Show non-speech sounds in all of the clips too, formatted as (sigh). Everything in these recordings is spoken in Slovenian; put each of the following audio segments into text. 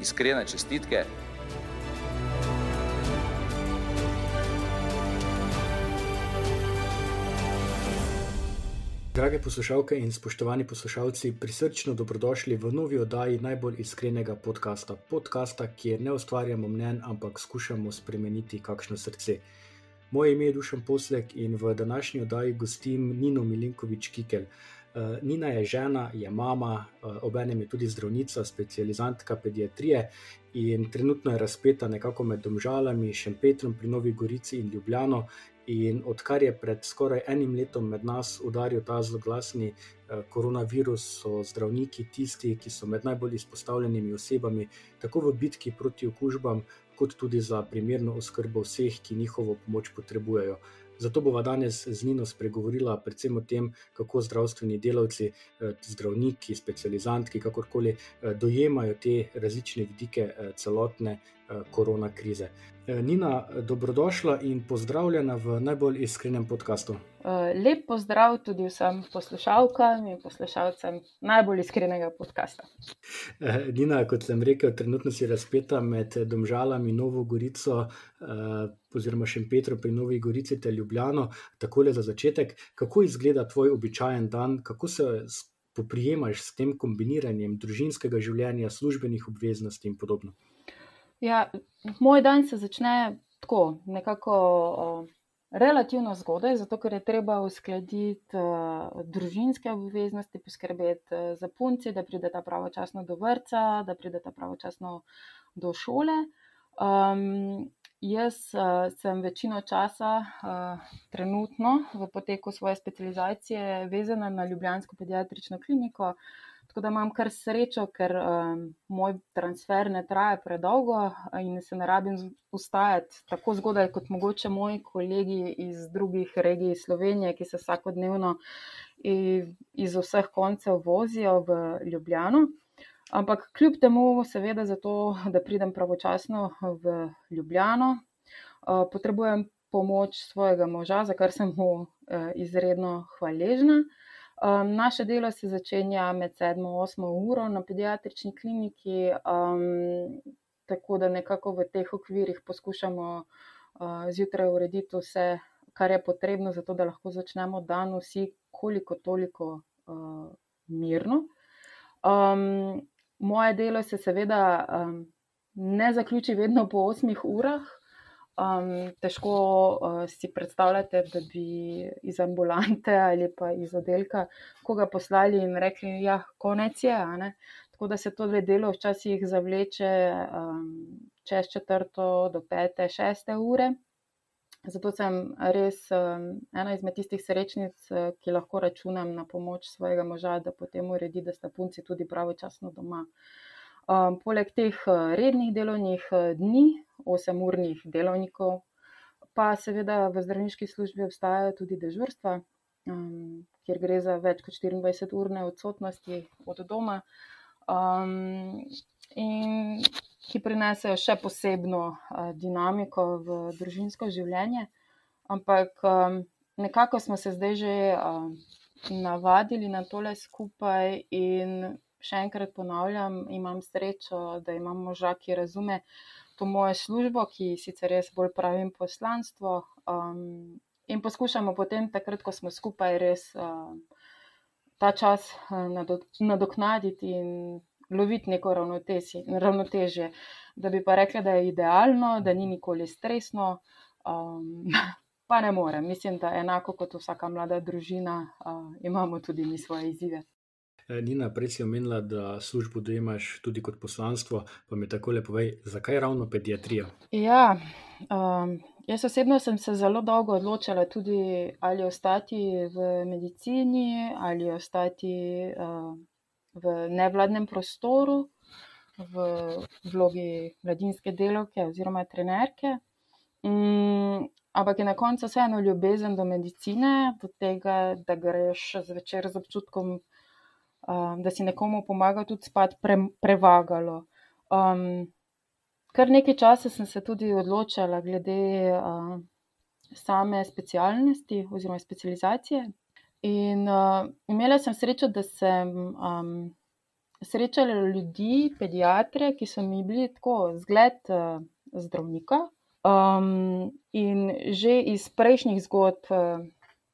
Iskrene čestitke. Drage poslušalke in spoštovani poslušalci, prisrčno dobrodošli v novi oddaji najbolj iskrenega podcasta. Podcasta, kjer ne ustvarjamo mnen, ampak skušamo spremeniti kakšno srce. Moje ime je Dušan Poslek in v današnji oddaji gostim Nino Milinkovič Kikel. Uh, Nina je žena, je mama, uh, obenem je tudi zdravnica, specializantka pediatrije in trenutno je razpeta nekako med Domžalami, Šempetrom pri Novi Gorici in Ljubljano. In odkar je pred skoraj enim letom med nas udaril ta zloglasni uh, koronavirus, so zdravniki tisti, ki so med najbolj izpostavljenimi osebami, tako v bitki proti okužbam, kot tudi za primerno oskrbo vseh, ki njihovo pomoč potrebujejo. Zato bova danes z Nino spregovorila predvsem o tem, kako zdravstveni delavci, zdravniki, specializantki, kakorkoli dojemajo te različne vidike celotne korona krize. Nina, dobrodošla in pozdravljena v najbolj iskrenem podkastu. Lep pozdrav tudi vsem poslušalkam in poslušalcem najbolj iskrenega podcasta. Nina, kot sem rekel, trenutno si razpeta med Domžalami, Novo Gorico, oziroma Šempetrom pri Novi Gorici ter Ljubljano. Takole za začetek, kako izgleda tvoj običajen dan, kako se poprijemaš s tem kombiniranjem družinskega življenja, službenih obveznosti in podobno? Ja, moj dan se začne tako, nekako uh, relativno zgodaj, zato ker je treba uskladiti uh, družinske obveznosti, poskrbeti uh, za punce, da prideta pravočasno do vrca, da prideta pravočasno do šole. Um, jaz uh, sem večino časa, uh, trenutno v poteku svoje specializacije, vezana na Ljubljansko pediatrično kliniko. Tako da imam kar srečo, ker um, moj transfer ne traja predolgo in se ne rabim ustajati tako zgodaj kot mogoče moji kolegi iz drugih regij Slovenije, ki se vsakodnevno iz vseh koncev vozijo v Ljubljano. Ampak kljub temu, seveda, zato, da pridem pravočasno v Ljubljano, uh, potrebujem pomoč svojega moža, za kar sem mu uh, izredno hvaležna. Um, naše delo se začenja med 7 in 8 uro na pediatrični kliniki, um, tako da nekako v teh okvirih poskušamo uh, zjutraj urediti vse, kar je potrebno, zato da lahko začnemo dan vsi koliko toliko uh, mirno. Um, moje delo se seveda um, ne zaključi vedno po 8 urah. Um, težko uh, si predstavljate, da bi iz ambulante ali pa iz oddelka koga poslali in rekli, da ja, je konec. Tako da se to delo včasih zavleče um, čez četrto do pete, šeste ure. Zato sem res um, ena izmed tistih srečnic, ki lahko računam na pomoč svojega moža, da potem uredi, da sta punci tudi pravočasno doma. Um, poleg teh rednih delovnih dni, 8-urnih delovnikov, pa seveda v zdravniški službi obstajajo tudi dežurstva, um, kjer gre za več kot 24-urne odsotnosti od doma, um, in ki prinesejo še posebno uh, dinamiko v družinsko življenje. Ampak um, nekako smo se zdaj že uh, navadili na tole skupaj, in še enkrat ponavljam, imam srečo, da imam moža, ki razume to mojo službo, ki sicer res bolj pravim poslanstvo. Um, in poskušamo potem, takrat, ko smo skupaj, res uh, ta čas uh, nadoknaditi in loviti neko ravnotežje. Da bi pa rekla, da je idealno, da ni nikoli stresno, um, (laughs) pa ne morem. Mislim, da enako kot vsaka mlada družina, uh, imamo tudi mi svoje izzive. Nina, prej si omenila, da službo dojemaš tudi kot poslanstvo, pa mi tako lepo povej, zakaj ravno pediatrija? Ja, um, jaz osebno sem se zelo dolgo odločila tudi, ali ostati v medicini ali ostati uh, v nevladnem prostoru. v vlogi mladinske delovke oziroma trenerke. Mm, ampak je na koncu vseeno ljubezen do medicine, do tega, da greš zvečer z občutkom, um, da si nekomu pomaga tudi spat, pre, prevagalo. Um, kar nekaj časa sem se tudi odločala glede uh, same specialnosti oziroma specializacije. In uh, imela sem srečo, da sem um, srečala ljudi, pediatre, ki so mi bili tako zgled uh, zdravnika. Um, in že iz prejšnjih zgodb,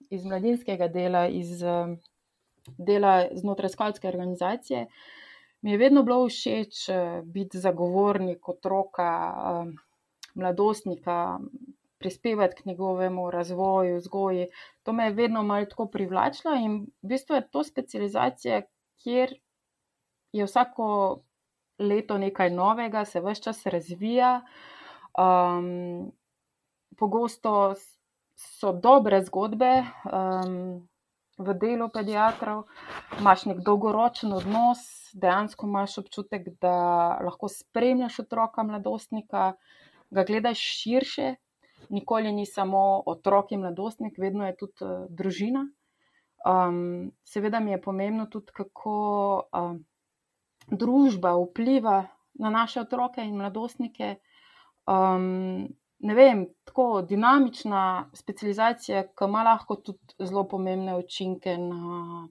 iz mladinskega dela, iz dela znotraj skalske organizacije, mi je vedno bilo všeč biti zagovornik otroka, mladostnika, prispevati k njegovemu razvoju, vzgoji. To me je vedno malo tako privlačilo in v bistvu je to specializacija, kjer je vsako leto nekaj novega, se vse čas razvija. Um, pogosto so dobre zgodbe um, v delu pediatrov, imaš nek dolgoročen odnos, dejansko imaš občutek, da lahko spremljaš otroka, mladostnika, ga gledaš širše. Nikoli ni samo otrok in mladostnik, vedno je tudi uh, družina. Um, seveda mi je pomembno tudi, kako uh, družba vpliva na naše otroke in mladostnike um, ne vem, tako dinamična specializacija, ki ima lahko tudi zelo pomembne učinke na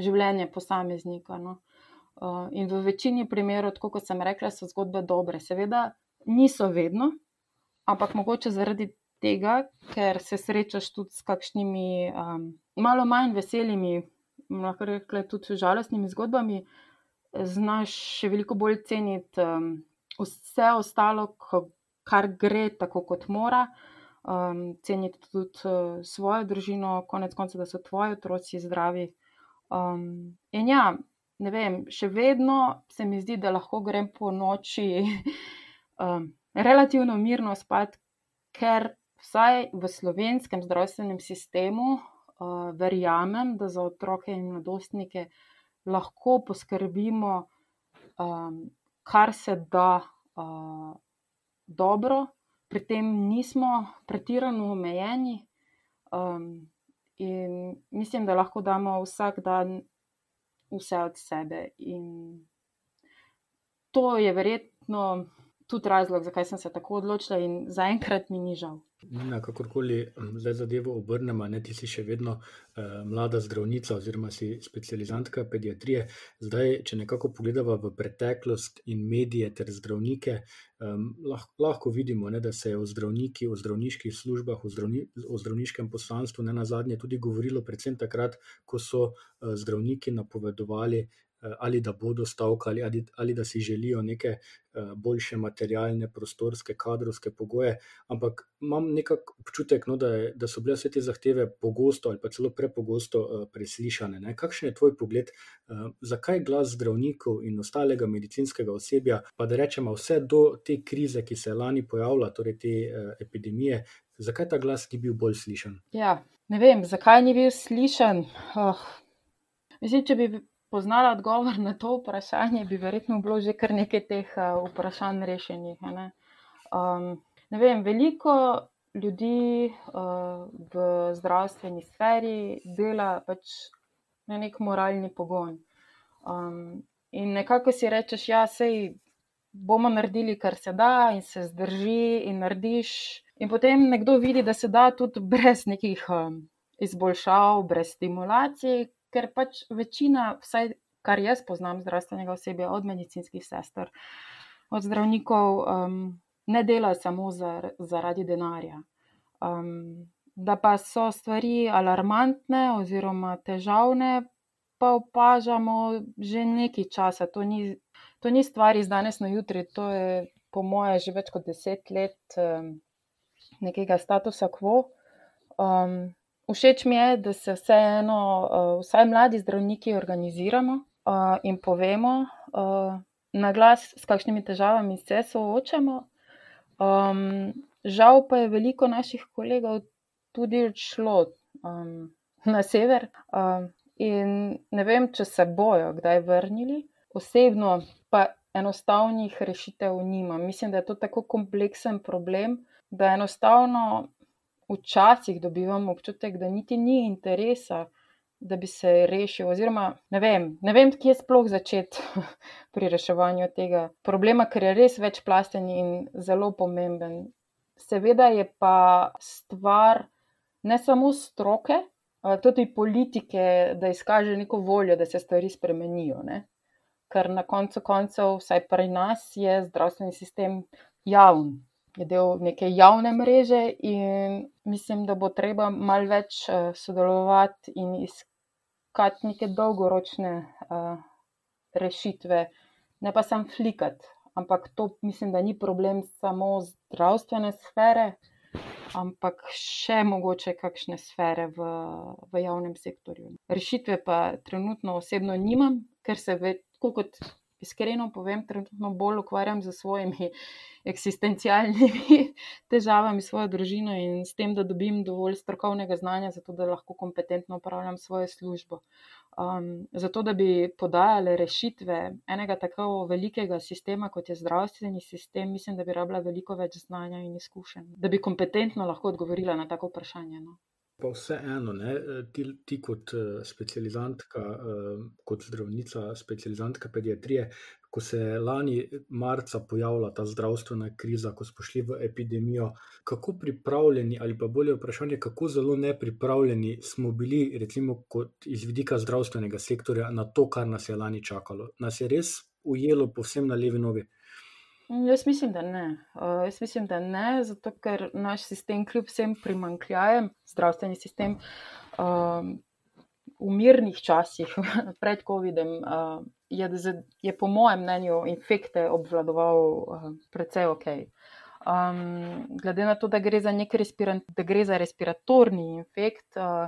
življenje posameznika. No. Uh, in v večini primerov, tako kot sem rekla, so zgodbe dobre. Seveda niso vedno, ampak mogoče zaradi tega, ker se srečaš tudi s kakšnimi um, malo manj veselimi, lahko rekla tudi žalostnimi zgodbami, znaš še veliko bolj ceniti. Um, vse ostalo, kar gre tako, kot mora. Um, ceniti tudi uh, svojo družino, konec konca, da so tvoji otroci zdravi. Um, in ja, ne vem, še vedno se mi zdi, da lahko grem po noči um, (laughs) relativno mirno spat, ker vsaj v slovenskem zdravstvenem sistemu uh, verjamem, da za otroke in mladostnike lahko poskrbimo um, kar se da uh, dobro, pri tem nismo pretirano omejeni. Um, in mislim, da lahko damo vsak dan vse od sebe. In to je verjetno tudi razlog, zakaj sem se tako odločila, in zaenkrat mi ni žal. Na kakorkoli zdaj zadevo obrnemo, ne ti si še vedno uh, mlada zdravnica oziroma si specializantka pediatrije. Zdaj, če nekako pogledamo v preteklost in medije ter zdravnike, um, lahko, lahko vidimo, ne, da se je o zdravniki, o zdravniških službah, o, zdravni, o zdravniškem poslanstvu ne na zadnje tudi govorilo, predvsem takrat, ko so uh, zdravniki napovedovali ali da bodo stavkali, ali, ali da si želijo neke eh, boljše materialne, prostorske, kadrovske pogoje. Ampak imam nekako občutek, no, da, je, da so bile vse te zahteve pogosto ali pa celo prepogosto uh, preslišane. Ne? Kakšen je tvoj pogled, zakaj glas zdravnikov in ostalega medicinskega osebja, pa da rečemo vse do te krize, ki se je lani pojavila, torej te epidemije, zakaj ta glas ni bil bolj slišen? Ja, ne vem, zakaj ni bil slišen. Oh. Mislim, če bi poznala odgovor na to vprašanje, bi verjetno bilo že kar nekaj teh uh, vprašanj rešenih. Ne? Um, ne vem, veliko ljudi uh, v zdravstveni sferi dela pač na nek moralni pogon. Um, in nekako si rečeš, ja, sej bomo naredili, kar se da, in se zdrži, in narediš. In potem nekdo vidi, da se da tudi brez nekih um, izboljšav, brez stimulacij, ker pač večina, vsaj kar jaz poznam, zdravstvenega osebja, od medicinskih sester, od zdravnikov, um, ne dela samo zar, zaradi denarja. Um, da pa so stvari alarmantne oziroma težavne, pa opažamo že nekaj časa. To ni, to ni stvar iz danes na jutri, to je po moje že več kot deset let um, nekega statusa quo. Um, Všeč mi je, da se vseeno, uh, vsaj mladi zdravniki, organiziramo uh, in povemo uh, na glas, s kakšnimi težavami se soočamo. Um, žal pa je veliko naših kolegov tudi odšlo um, na sever in ne vem, če se bojo kdaj vrnili. Osebno pa enostavnih rešitev nima. Mislim, da je to tako kompleksen problem, da enostavno včasih dobivam občutek, da niti ni interesa, da bi se rešil. Oziroma, ne vem, ne vem kje sploh začeti (laughs) pri reševanju tega problema, ker je res večplasten in zelo pomemben. Seveda je pa stvar ne samo stroke, tudi politike, da izkaže neko voljo, da se stvari spremenijo. Ne? Ker na koncu koncev, vsaj pri nas, je zdravstveni sistem javn je del neke javne mreže, in mislim, da bo treba malo več uh, sodelovati in iskati neke dolgoročne uh, rešitve, ne pa samo flikati. Ampak to mislim, da ni problem samo zdravstvene sfere, ampak še mogoče kakšne sfere v, v javnem sektorju. Rešitve pa trenutno osebno nimam, ker se ve, kot iskreno povem, trenutno bolj ukvarjam z svojimi (laughs) eksistencialnimi (laughs) težavami, svojo družino in s tem, da dobim dovolj strokovnega znanja, zato da lahko kompetentno upravljam svojo službo. Um, zato, da bi podajale rešitve enega tako velikega sistema, kot je zdravstveni sistem, mislim, da bi rabila veliko več znanja in izkušenj, da bi kompetentno lahko odgovorila na tako vprašanje. No. Pa vseeno, ti, ti kot specializantka, kot zdravnica, specializantka pediatrije, ko se je lani marca pojavila ta zdravstvena kriza, ko smo šli v epidemijo, kako pripravljeni, ali pa bolje vprašanje, kako zelo nepripravljeni smo bili, recimo, iz vidika zdravstvenega sektorja na to, kar nas je lani čakalo. Nas je res ujelo povsem na levi nogi. Jaz mislim, da ne. Uh, jaz mislim, da ne, zato ker naš sistem, kljub vsem primankljajem, zdravstveni sistem, uh, v mirnih časih, (laughs) pred COVID-om, uh, je, je po mojem mnenju infekte obvladoval uh, precej ok. Um, glede na to, da gre za da gre za respiratorni infekt, uh,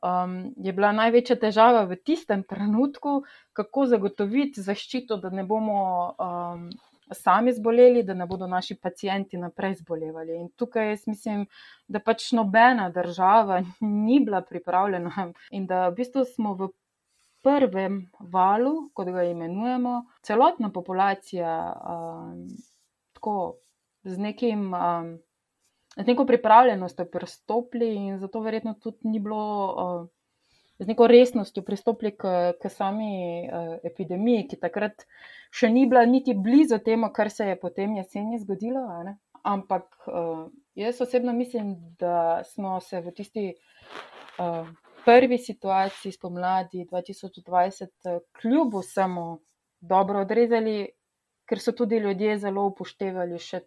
um, je bila največja težava v tistem trenutku, kako zagotoviti zaščito, da ne bomo. Um, Sami zboleli, da ne bodo naši pacijenti naprej zbolevali. In tukaj jaz mislim, da pač nobena država (laughs) ni bila pripravljena, in da v bistvu smo v prvem valu, kot ga imenujemo, celotna populacija um, tako z, nekim, um, z neko pripravljenostjo pristopili, in zato verjetno tudi ni bilo. Uh, Z neko resnostjo pristopili k, k sami uh, epidemiji, ki takrat še ni bila niti blizu temu, kar se je potem jeseni zgodilo. Ampak uh, jaz osebno mislim, da smo se v tisti uh, prvi situaciji spomladi 2020, eh, kljub vsemu, dobro odrezali, ker so tudi ljudje zelo upoštevali še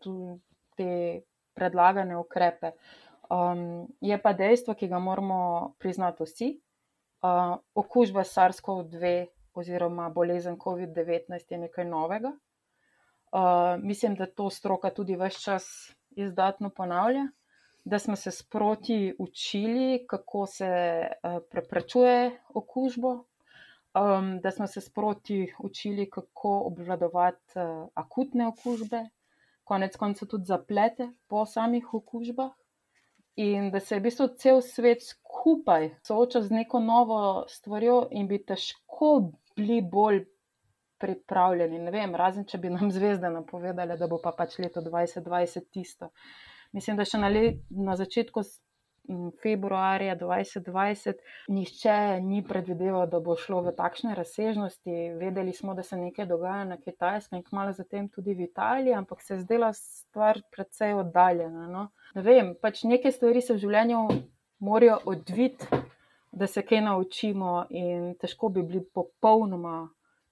te predlagane ukrepe. Um, je pa dejstvo, ki ga moramo priznati vsi, uh, okužba SARS-CoV-2 oziroma bolezen COVID-19 je nekaj novega. Uh, mislim, da to stroka tudi vse čas izdatno ponavlja da smo se sproti učili, kako se uh, preprečuje okužbo, um, da smo se sproti učili, kako obvladovati uh, akutne okužbe, konec koncev tudi zaplete po samih okužbah. In da se je v bistvu cel svet skupaj soočal z neko novo stvarjo, in bi težko bili bolj pripravljeni. Vem, razen če bi nam zvezde napovedali, da bo pa pač leto 2020 tisto. Mislim, da še na, let, na začetku februarja 2020 nišče ni predvideval, da bo šlo v takšne razsežnosti. Vedeli smo, da se nekaj dogaja na Kitajskem in kmalo zatem tudi v Italiji, ampak se je zdela stvar precej oddaljena. No? Ne vem, pač neke stvari se v življenju morajo odviti, da se kaj naučimo, in težko bi bili popolnoma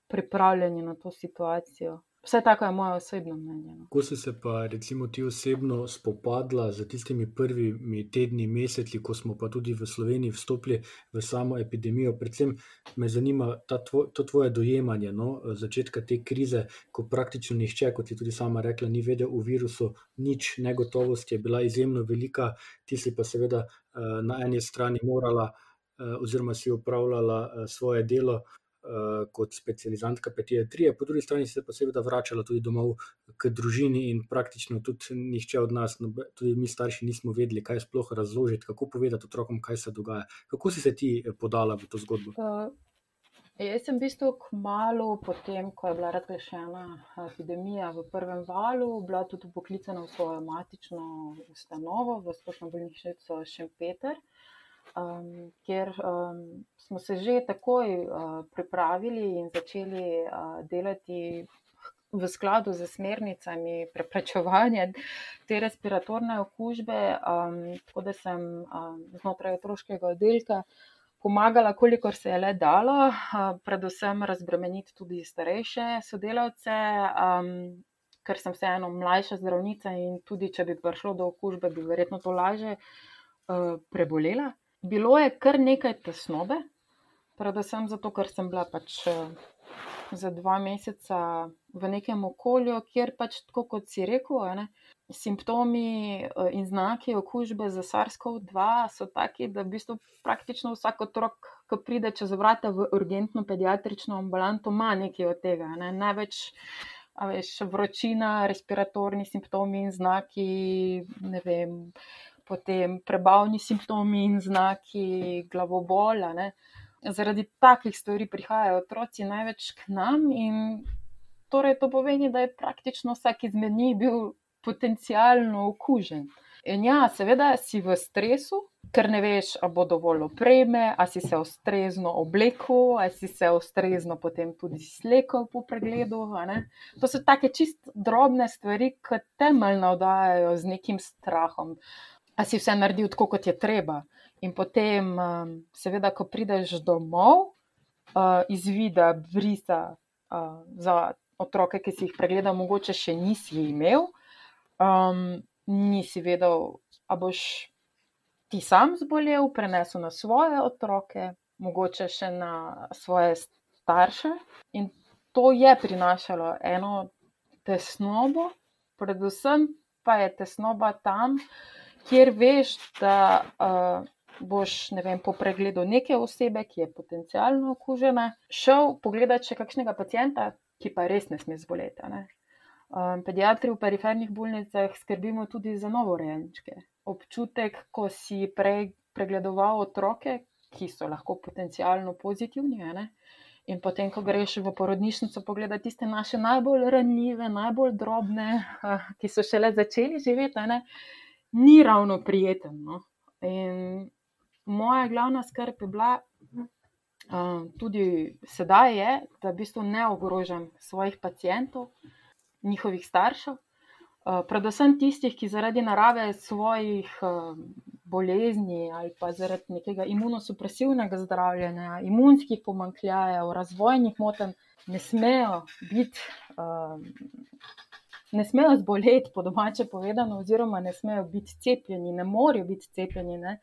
pripravljeni na to situacijo. Vse tako je moje osebno mnenje. No. Kako si se pa, recimo, ti osebno spopadla z tistimi prvimi tedni, meseci, ko smo pa tudi v Sloveniji vstopili v samo epidemijo? Predvsem me zanima tvoj, to tvoje dojemanje no, začetka te krize, ko praktično nihče, kot je tudi sama rekla, ni vedel o virusu, nič negotovosti je bila izjemno velika, ti si pa seveda eh, na eni strani morala. Eh, oziroma, si upravljala uh, svoje delo, kot specializantka pediatrije, po drugi strani se pa seveda vračala tudi domov k družini in praktično tudi nihče od nas, tudi mi starši, nismo vedeli, kaj sploh razložiti, kako povedati otrokom, kaj se dogaja. Kako si se ti eh, podala v to zgodbo? Uh. Jaz sem v bistvu kmalo potem, ko je bila razglašena epidemija v prvem valu, bila tudi poklicana v svojo matično ustanovo, v splošno bolnišnico Šempeter, um, kjer um, smo se že takoj uh, pripravili in začeli uh, delati v skladu z smernicami preprečevanja te respiratorne okužbe, um, tako da sem um, znotraj otroškega oddelka pomagala, kolikor se je le dalo, predvsem razbremeniti tudi starejše sodelavce, um, ker sem vseeno mlajša zdravnica in tudi, če bi prišlo do okužbe, bi verjetno to lažje uh, prebolela. Bilo je kar nekaj tesnobe, predvsem zato, ker sem bila pač. Uh, Za dva meseca v nekem okolju, kjer pač, tako kot si rekel, ne, simptomi eh, in znaki okužbe za SARS-CoV-2 so taki, da v bistvu praktično vsak otrok, ki pride čez vrata v urgentno pediatrično ambulanto, ima nekaj od tega. Ne. Največ veš, vročina, respiratorni simptomi in znaki, ne vem, potem prebavni simptomi in znaki glavobola. Ne. Zaradi takih stvari prihajajo otroci največ k nam, in torej to pomeni, da je praktično vsak izmed njih bil potencialno okužen. In ja, seveda si v stresu, ker ne veš, ali bo dovolj opreme, ali si se ustrezno oblekel, ali si se ustrezno potem tudi slekel po pregledu. To so take čist drobne stvari, ki temeljno navdajajo z nekim strahom. A si vse naredil tako, kot je treba. In potem, um, seveda, ko prideš domov, uh, izvida brisa uh, za otroke, ki si jih pregledal, mogoče še nisi imel um, nisi vedel, a boš ti sam zbolel, prenesel na svoje otroke, mogoče še na svoje starše. In to je prinašalo eno tesnobo, predvsem pa je tesnoba tam, kjer veš, da. Uh, Boš, ne vem, po pregledu neke osebe, ki je potencialno okužena, šel pogledati še kakšnega pacijenta, ki pa res ne sme zboleti. Ne? Um, pediatri v perifernih bolnicah skrbimo tudi za novorojenčke. Občutek, ko si prej pregledoval otroke, ki so lahko potencialno pozitivni, ne? in potem, ko greš v porodnišnico pogledati tiste naše najbolj ranljive, najbolj drobne, ki so šele začeli živeti, ne? Ni ravno prijeten. No? In moja glavna skrb je bila. Uh, tudi sedaj je, da v bistvu ne ogrožam svojih pacijentov, njihovih staršev, eh, predvsem tistih, ki zaradi narave svojih eh, bolezni ali pa zaradi nekega imunosupresivnega zdravljenja, imunskih pomankljajev, razvojnih motenj, ne smejo biti. Eh, ne smejo zboleti, po domače povedano, oziroma ne smejo biti cepljeni, ne morejo biti cepljeni, ne?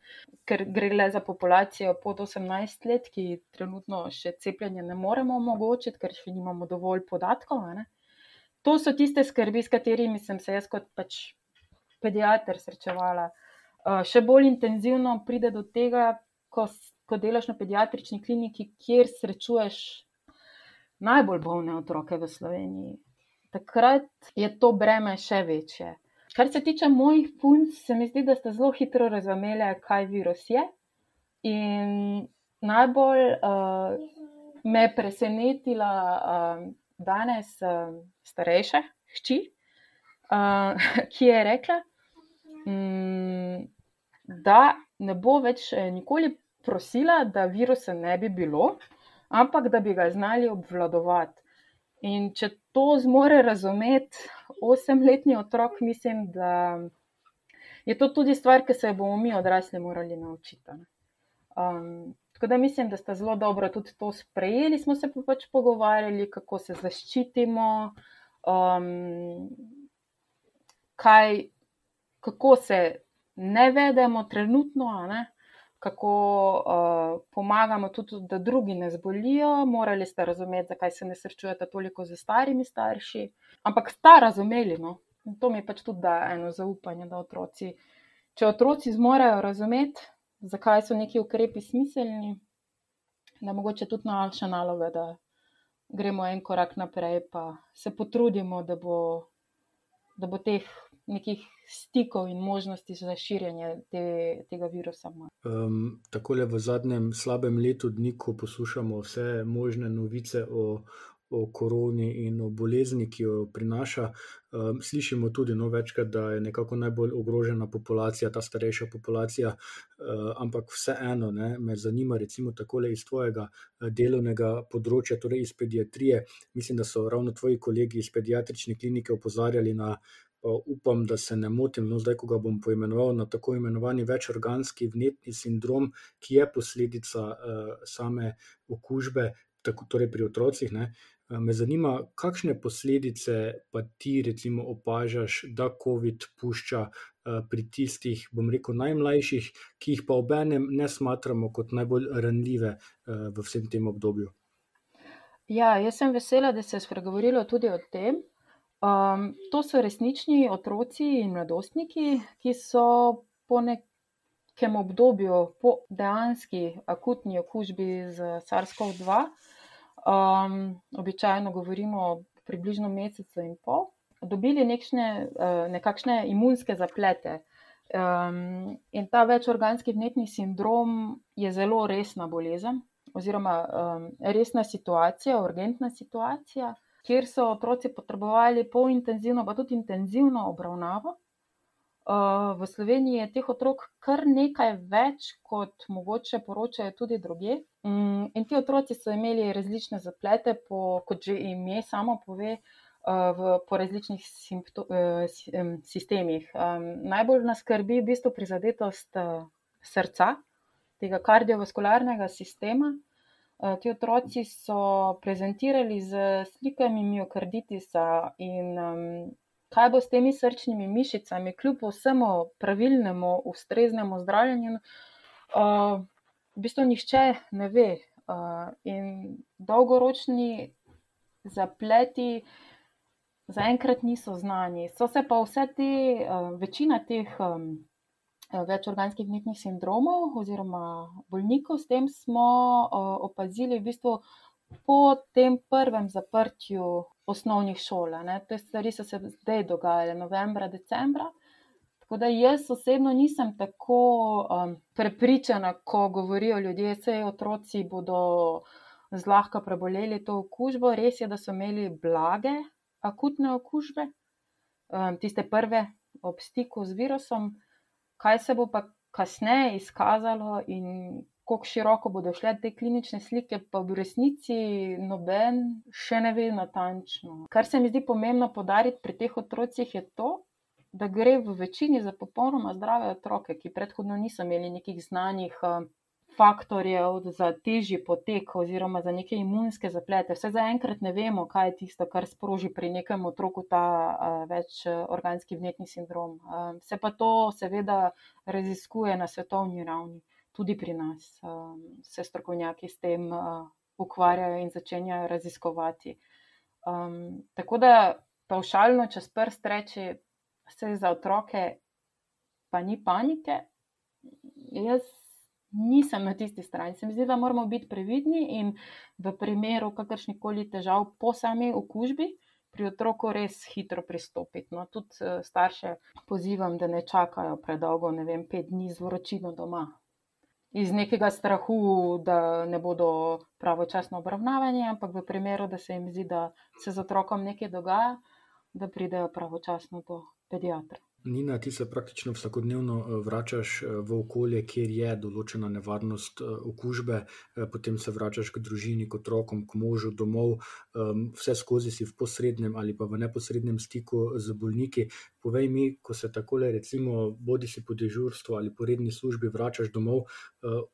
ker gre le za populacijo pod 18 let, ki trenutno še cepljenje ne moremo omogočiti, ker še nimamo dovolj podatkov. Ne? to so tiste skrbi, s katerimi sem se jaz kot pač pediater srečevala. Uh, še bolj intenzivno pride do tega, ko, ko delaš na pediatrični kliniki, kjer srečuješ najbolj bolne otroke v Sloveniji. Takrat je to breme še večje. Kar se tiče mojih punc, se mi zdi, da ste zelo hitro razumeli, kaj virus je. In najbolj uh, me je presenetila uh, danes uh, starejša hči, uh, ki je rekla, um, da ne bo več nikoli prosila, da virusa ne bi bilo, ampak da bi ga znali obvladovati. In če to zmore razumeti osemletni otrok, mislim, da je to tudi stvar, ki se jo bomo mi odrasli morali naučiti. Um, Tako da mislim, da ste zelo dobro tudi to sprejeli. Smo se pa pač pogovarjali, kako se zaščitimo, um, kaj, kako se ne vedemo trenutno, ne? Kako uh, pomagamo tudi, da drugi ne zbolijo. Morali ste razumeti, zakaj se ne srečujete toliko z starimi starši. Ampak sta razumeli. No? In to mi pač tudi da eno zaupanje, da otroci, če otroci zmorejo razumeti zakaj so neki ukrepi smiselni, da mogoče tudi naša naloga, da gremo en korak naprej, pa se potrudimo, da bo da bo teh nekih stikov in možnosti za širjenje te, tega virusa. Um, takole v zadnjem slabem letu dni, ko poslušamo vse možne novice o, o koroni in o bolezni, ki jo prinaša, um, slišimo tudi no, večkrat, da je nekako najbolj ogrožena populacija, ta starejša populacija. Uh, ampak vseeno ne, me zanima, recimo, takole iz tvojega delovnega področja, torej iz pediatrije. Mislim, da so ravno tvoji kolegi iz pediatrične klinike opozarjali na pa upam, da se ne motim, no zdaj, ko ga bom poimenoval na tako imenovani večorganski vnetni sindrom, ki je posledica uh, same okužbe, tako torej pri otrocih. Ne. Me zanima, kakšne posledice pa ti, recimo, opažaš, da COVID pušča pri tistih, bom rekel, najmlajših, ki jih pa obenem ne smatramo kot najbolj ranljive v vsem tem obdobju. Ja, jaz sem vesela, da se je spregovorilo tudi o tem, Um, to so resnični otroci in mladostniki, ki so po nekem obdobju, po dejanski akutni okužbi z SARS-CoV-2, um, običajno govorimo o približno mesecu in pol, dobili nekšne, uh, nekakšne imunske zaplete. Um, in ta večorganski vnetni sindrom je zelo resna bolezen, oziroma um, resna situacija, urgentna situacija kjer so otroci potrebovali polintenzivno, pa tudi intenzivno obravnavo. V Sloveniji je teh otrok kar nekaj več, kot mogoče poročajo tudi druge. In ti otroci so imeli različne zaplete, po, kot že ime samo pove, v, po različnih simpto, sistemih. Najbolj nas skrbi v bistvu prizadetost srca, tega kardiovaskularnega sistema. Eh, ti otroci so prezentirali z slikami miokarditisa in kaj bo s temi srčnimi mišicami, kljub vsemu pravilnemu, ustreznemu zdravljenju, v bistvu nihče ne ve. Uh, in dolgoročni zapleti zaenkrat niso znani. So se pa vse te, uh, večina teh. Um, Eh, več organskih vnetnih sindromov oziroma bolnikov. S tem smo eh, opazili v bistvu po tem prvem zaprtju osnovnih šol. Ne. Te stvari so se zdaj dogajale, novembra, decembra. Tako da jaz osebno nisem tako um, prepričana, ko govorijo ljudje, da otroci bodo zlahka preboleli to okužbo. Res je, da so imeli blage akutne okužbe, um, tiste prve ob stiku z virusom kaj se bo pa kasneje izkazalo in kako široko bodo šle te klinične slike, pa v resnici noben še ne ve natančno. Kar se mi zdi pomembno podariti pri teh otrocih je to, da gre v večini za popolnoma zdrave otroke, ki predhodno niso imeli nekih znanih. Uh, faktorjev za težji potek oziroma za neke imunske zaplete. Vse zaenkrat ne vemo, kaj je tisto, kar sproži pri nekem otroku ta uh, večorganski vnetni sindrom. Uh, se pa to seveda raziskuje na svetovni ravni, tudi pri nas uh, se strokovnjaki s tem ukvarjajo in začenjajo raziskovati. Um, tako da pavšalno čez prst reči, vse za otroke, pa ni panike. Jaz nisem na tisti strani. Se mi zdi, da moramo biti previdni in v primeru kakršnih koli težav po sami okužbi. Pri otroku res hitro pristopiti. No, tudi uh, starše pozivam, da ne čakajo predolgo, ne vem, pet dni z vročino doma. Iz nekega strahu, da ne bodo pravočasno obravnavani, ampak v primeru, da se jim zdi, da se z otrokom nekaj dogaja, da pridejo pravočasno do pediatra. Nina, ti se praktično vsakodnevno eh, vračaš eh, v okolje, kjer je določena nevarnost eh, okužbe, potem se vračaš k družini, k otrokom, k možu, domov, ehm, vse skozi si v posrednem ali pa v neposrednem stiku z bolniki. Povej mi, ko se tako le, recimo, bodi si po dežurstvu ali po redni službi, vračaš domov,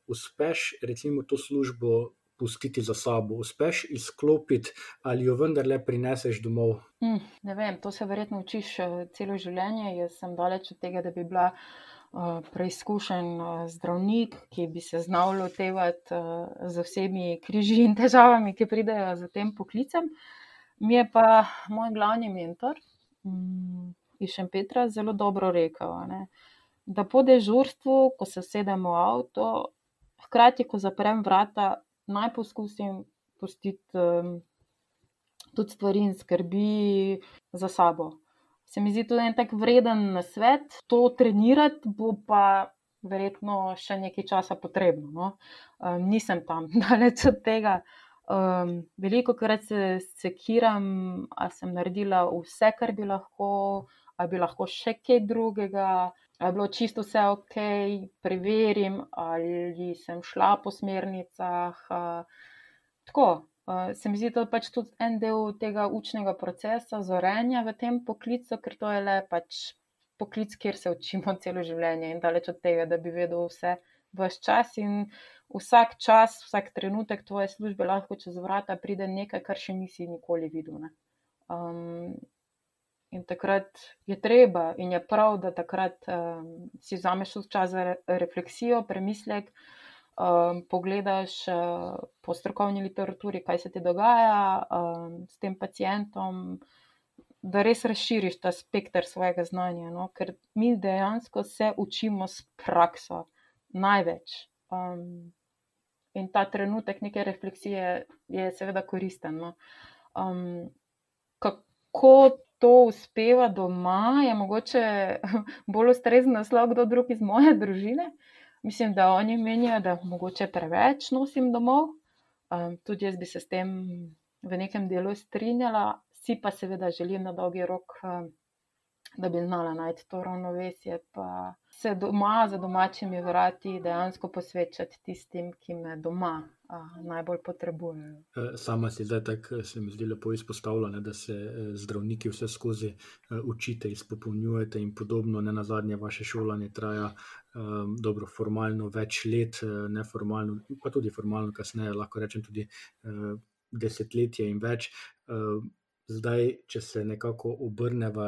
uspeš recimo to službo pustiti za sabo, uspeš izklopiti ali jo vendarle prineseš domov? Hm, ne vem, to se verjetno učiš uh, celo življenje. Jaz sem daleč od tega, da bi bila uh, preizkušen uh, zdravnik, ki bi se znal lotevati z vsemi križi in težavami, ki pridejo za tem poklicem. Mi je pa moj glavni mentor um, iz Šempetra zelo dobro rekel, ne, da po dežurstvu, ko se sedemo v avto, hkrati, ko zaprem vrata, naj poskusim pustiti um, tudi stvari in skrbi za sabo. se mi zdi tudi en tak vreden svet. To trenirati bo pa verjetno še nekaj časa potrebno. No? Um, nisem tam (laughs) daleč od tega. Um, veliko krat se sekiram, ali sem naredila vse, kar bi lahko, ali bi lahko še kaj drugega, ali je bilo čisto vse ok, preverim, ali sem šla po smernicah. Tako, se mi zdi to pač tudi en del tega učnega procesa, zorenja v tem poklicu, ker to je le pač poklic, kjer se učimo (laughs) celo življenje in daleč od tega, da bi vedel vse vse čas. In vsak čas, vsak trenutek tvoje službe lahko čez vrata pride nekaj, kar še nisi nikoli videl. Um, in takrat je treba in je prav, da takrat um, si vzameš čas za re refleksijo, premislek. Um, pogledaš uh, po strokovni literaturi, kaj se ti dogaja um, s tem pacijentom, da res razširiš ta spektr svojega znanja. No? Ker mi dejansko se učimo s prakso največ. Um, in ta trenutek neke refleksije je seveda koristen. No. Um, kako to uspeva doma, je mogoče (laughs) bolj ustrezen naslov, kdo drug iz moje (laughs) družine. Mislim, da oni menijo, da mogoče preveč nosim domov. Um, tudi jaz bi se s tem v nekem delu strinjala, si pa seveda želim na dolgi rok, um, da bi znala najti to ravnovesje. Pa se doma za domačimi vrati dejansko posvečati tistim, ki me doma a, najbolj potrebujejo. E, sama si zdaj tako, se mi zdi lepo izpostavljena, da se e, zdravniki vse skozi e, učite, izpopolnjujete in podobno. Ne na zadnje, vaše šolanje traja um, dobro, formalno več let, neformalno, pa tudi formalno, kasneje lahko rečem tudi uh, desetletje in več. Uh, Zdaj, če se nekako obrnemo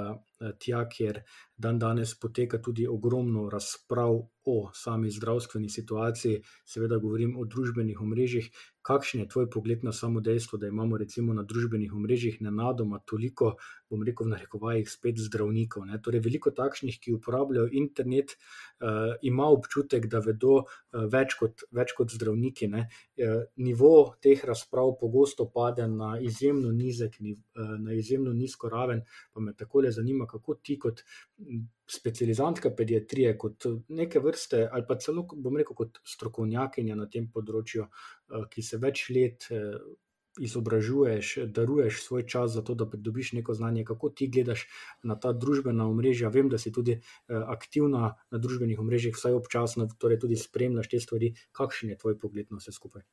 tja, kjer dan danes poteka tudi ogromno razprav o sami zdravstveni situaciji, seveda govorim o družbenih omrežjih. Kakšen je tvoj pogled na samo dejstvo, da imamo recimo na družbenih omrežjih nenadoma toliko, bom rekel, v narekovajih spet zdravnikov? Ne? Torej, veliko takšnih, ki uporabljajo internet, uh, ima občutek, da vedo uh, več, kot, več kot zdravniki. Uh, nivo teh razprav pogosto pade na izjemno nizek, uh, na izjemno nizko raven, pa me tako le zanima, kako ti kot specializantka pediatrije, kot neke vrste, ali pa celo, bom rekel, kot strokovnjakinja na tem področju, ki se več let eh, izobražuješ, daruješ svoj čas za to, da pridobiš neko znanje, kako ti gledaš na ta družbena omrežja. Vem, da si tudi eh, aktivna na družbenih omrežjih, vsaj občasno, torej tudi spremljaš te stvari. Kakšen je tvoj pogled na vse skupaj?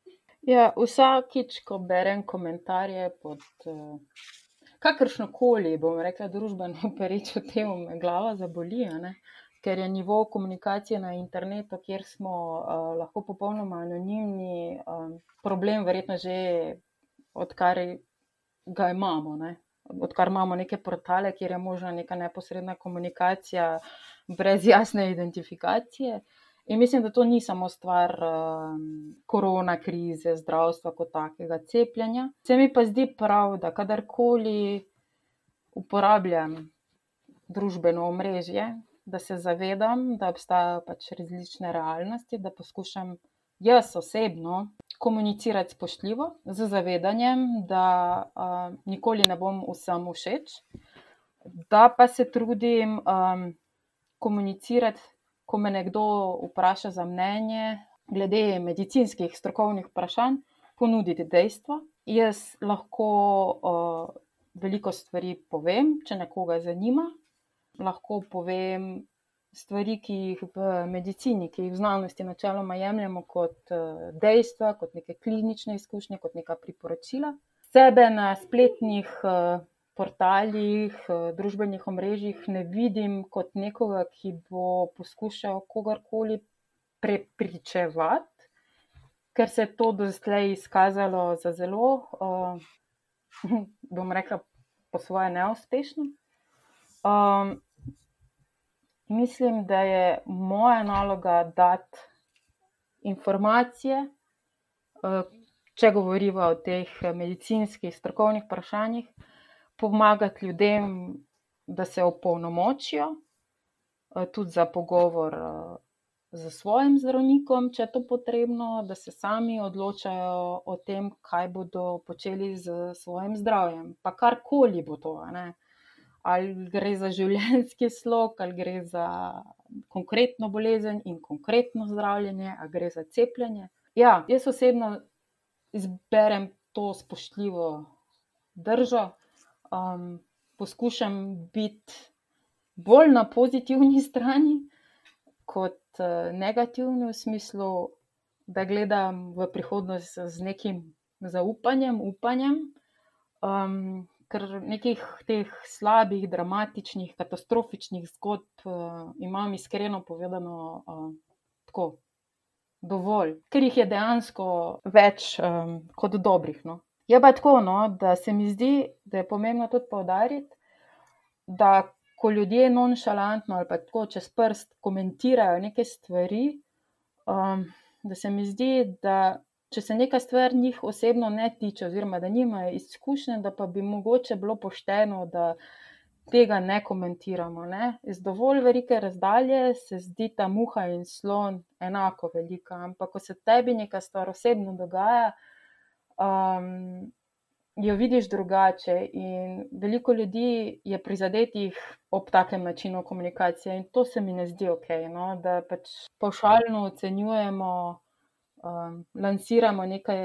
Ja, vsakič, ko berem komentarje pod kakršno koli, bom rekla, družbeno (laughs) perečo temo, me glava zaboli, ker je nivo komunikacije na internetu, kjer smo uh, lahko popolnoma anonimni, um, problem, verjetno že odkar ga imamo. Ne? Odkar imamo neke portale, kjer je možna neka neposredna komunikacija brez jasne identifikacije. In mislim, da to ni samo stvar um, korona krize, zdravstva kot takega, cepljenja. Se mi pa zdi prav, da kadarkoli uporabljam družbeno omrežje, da se zavedam, da obstajajo pač različne realnosti, da poskušam jaz osebno komunicirati spoštljivo, z zavedanjem, da uh, nikoli ne bom vsem všeč, da pa se trudim um, komunicirati ko me nekdo vpraša za mnenje glede medicinskih strokovnih vprašanj, ponuditi dejstva. Jaz lahko uh, veliko stvari povem, če nekoga zanima. Lahko povem stvari, ki jih v medicini, ki jih v znanosti načeloma jemljemo kot uh, dejstva, kot neke klinične izkušnje, kot neka priporočila. Sebe na spletnih uh, portalih, eh, družbenih omrežjih ne vidim kot nekoga, ki bo poskušal kogarkoli prepričevati, ker se je to do zdaj izkazalo za zelo, (laughs) bom rekla, po svoje neuspešno. Um, mislim, da je moja naloga dati informacije. Uh, če govorimo o teh medicinskih, strokovnih vprašanjih, pomagati ljudem, da se opolnomočijo, eh, tudi za pogovor z eh, svojim zdravnikom, če je to potrebno, da se sami odločajo o tem, kaj bodo počeli z svojim zdravjem, pa karkoli bo to. Ne? Ali gre za življenjski slog, ali gre za konkretno bolezen in konkretno zdravljenje, ali gre za cepljenje. Ja, jaz osebno izberem to spoštljivo držo, um, poskušam biti bolj na pozitivni (laughs) strani kot uh, negativni, v smislu, da gledam v prihodnost z nekim zaupanjem, upanjem. Um, ker nekih teh slabih, dramatičnih, katastrofičnih zgodb uh, imam iskreno povedano uh, tako dovolj, ker jih je dejansko več um, kot dobrih. No. Je pa tako, no, da se mi zdi, da je pomembno tudi povdariti, da ko ljudje nonšalantno ali pa tako čez prst komentirajo neke stvari, um, da se mi zdi, da če se neka stvar njih osebno ne tiče, oziroma da nimajo izkušnje, da pa bi mogoče bilo pošteno, da tega ne komentiramo. Ne? Iz dovolj velike razdalje se zdi ta muha in slon enako velika, ampak ko se tebi neka stvar osebno dogaja, um, jo vidiš drugače. In veliko ljudi je prizadetih ob takem načinu komunikacije, in to se mi ne zdi ok, no? da pač pošaljno ocenjujemo um, lansiramo neke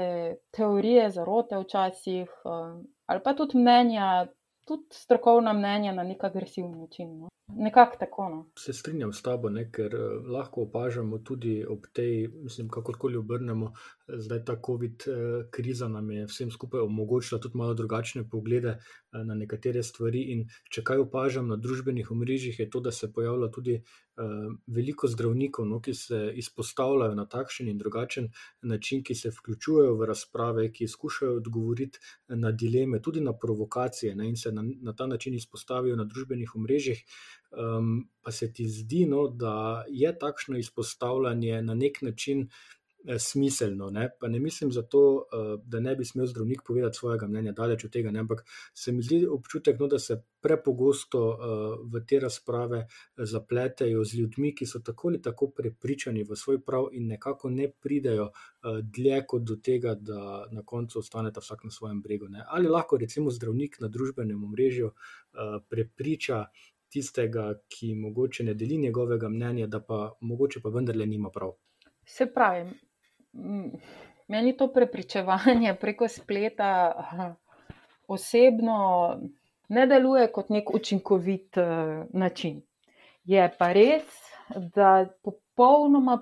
teorije, zarote včasih, um, ali pa tudi mnenja, tudi strokovna mnenja na nek agresiven način. No. Nekako tako. No. Se strinjam s tabo, ne, ker uh, lahko opažamo tudi ob tej, mislim, kakorkoli obrnemo, zdaj ta COVID uh, kriza nam je vsem skupaj omogočila tudi malo drugačne poglede uh, na nekatere stvari. In če kaj opažam na družbenih omrežjih, je to, da se pojavlja tudi veliko zdravnikov, no, ki se izpostavljajo na takšen in drugačen način, ki se vključujejo v razprave, ki skušajo odgovoriti na dileme, tudi na provokacije ne, in se na, na ta način izpostavijo na družbenih omrežjih. Um, pa se ti zdi, no, da je takšno izpostavljanje na nek način Eh, smiselno. Ne? Pa ne mislim zato, eh, da ne bi smel zdravnik povedati svojega mnenja, daleč od tega, ne? ampak se mi zdi občutek, no, da se prepogosto eh, v te razprave zapletejo z ljudmi, ki so tako ali tako prepričani v svoj prav in nekako ne pridejo dlje kot do tega, da na koncu ostaneta vsak na svojem bregu. Ne? Ali lahko recimo zdravnik na družbenem omrežju prepriča. Tistega, ki mogoče ne deli njegovega mnenja, da pa mogoče pa vendarle nima prav. Se pravi, meni to prepričevanje preko spleta osebno ne deluje kot nek učinkovit uh, način. Je pa res, da popolnoma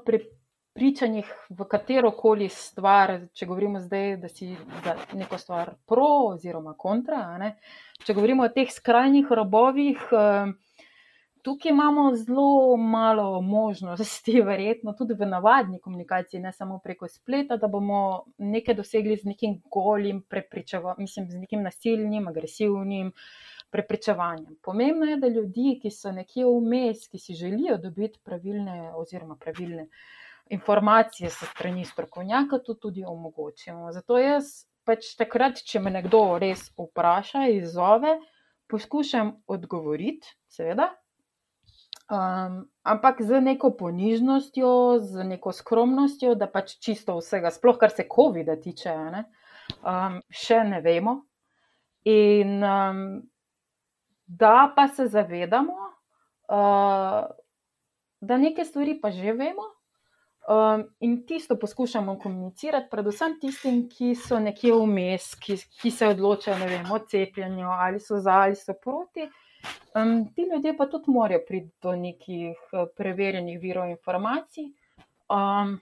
prepričanih v katero koli stvar, če govorimo zdaj, da si za neko stvar pro oziroma kontra, ne, če govorimo o teh skrajnih robovih. Uh, tukaj imamo zelo malo možnosti, (laughs) verjetno tudi v navadni komunikaciji, ne samo preko spleta, da bomo nekaj dosegli z nekim golim prepričevanjem, mislim, z nekim nasilnim, agresivnim prepričevanjem. Pomembno je, da ljudi, ki so nekje vmes, ki si želijo dobiti pravilne oziroma pravilne informacije s strani strokovnjaka, to tudi omogočimo. Zato jaz pač takrat, če me nekdo res vpraša, izzove, poskušam odgovoriti, seveda, Um, ampak z neko ponižnostjo, z neko skromnostjo, da pač čisto vsega, sploh kar se COVID-a tiče, ne, um, še ne vemo. In um, da pa se zavedamo, uh, da neke stvari pa že vemo. Um, in tisto poskušamo komunicirati, predvsem tistim, ki so nekje vmes, ki, ki se odločajo vem, o cepljenju, ali so za ali so proti. Um, ti ljudje pa tudi morajo priti do nekih uh, preverjenih virov informacij. Um,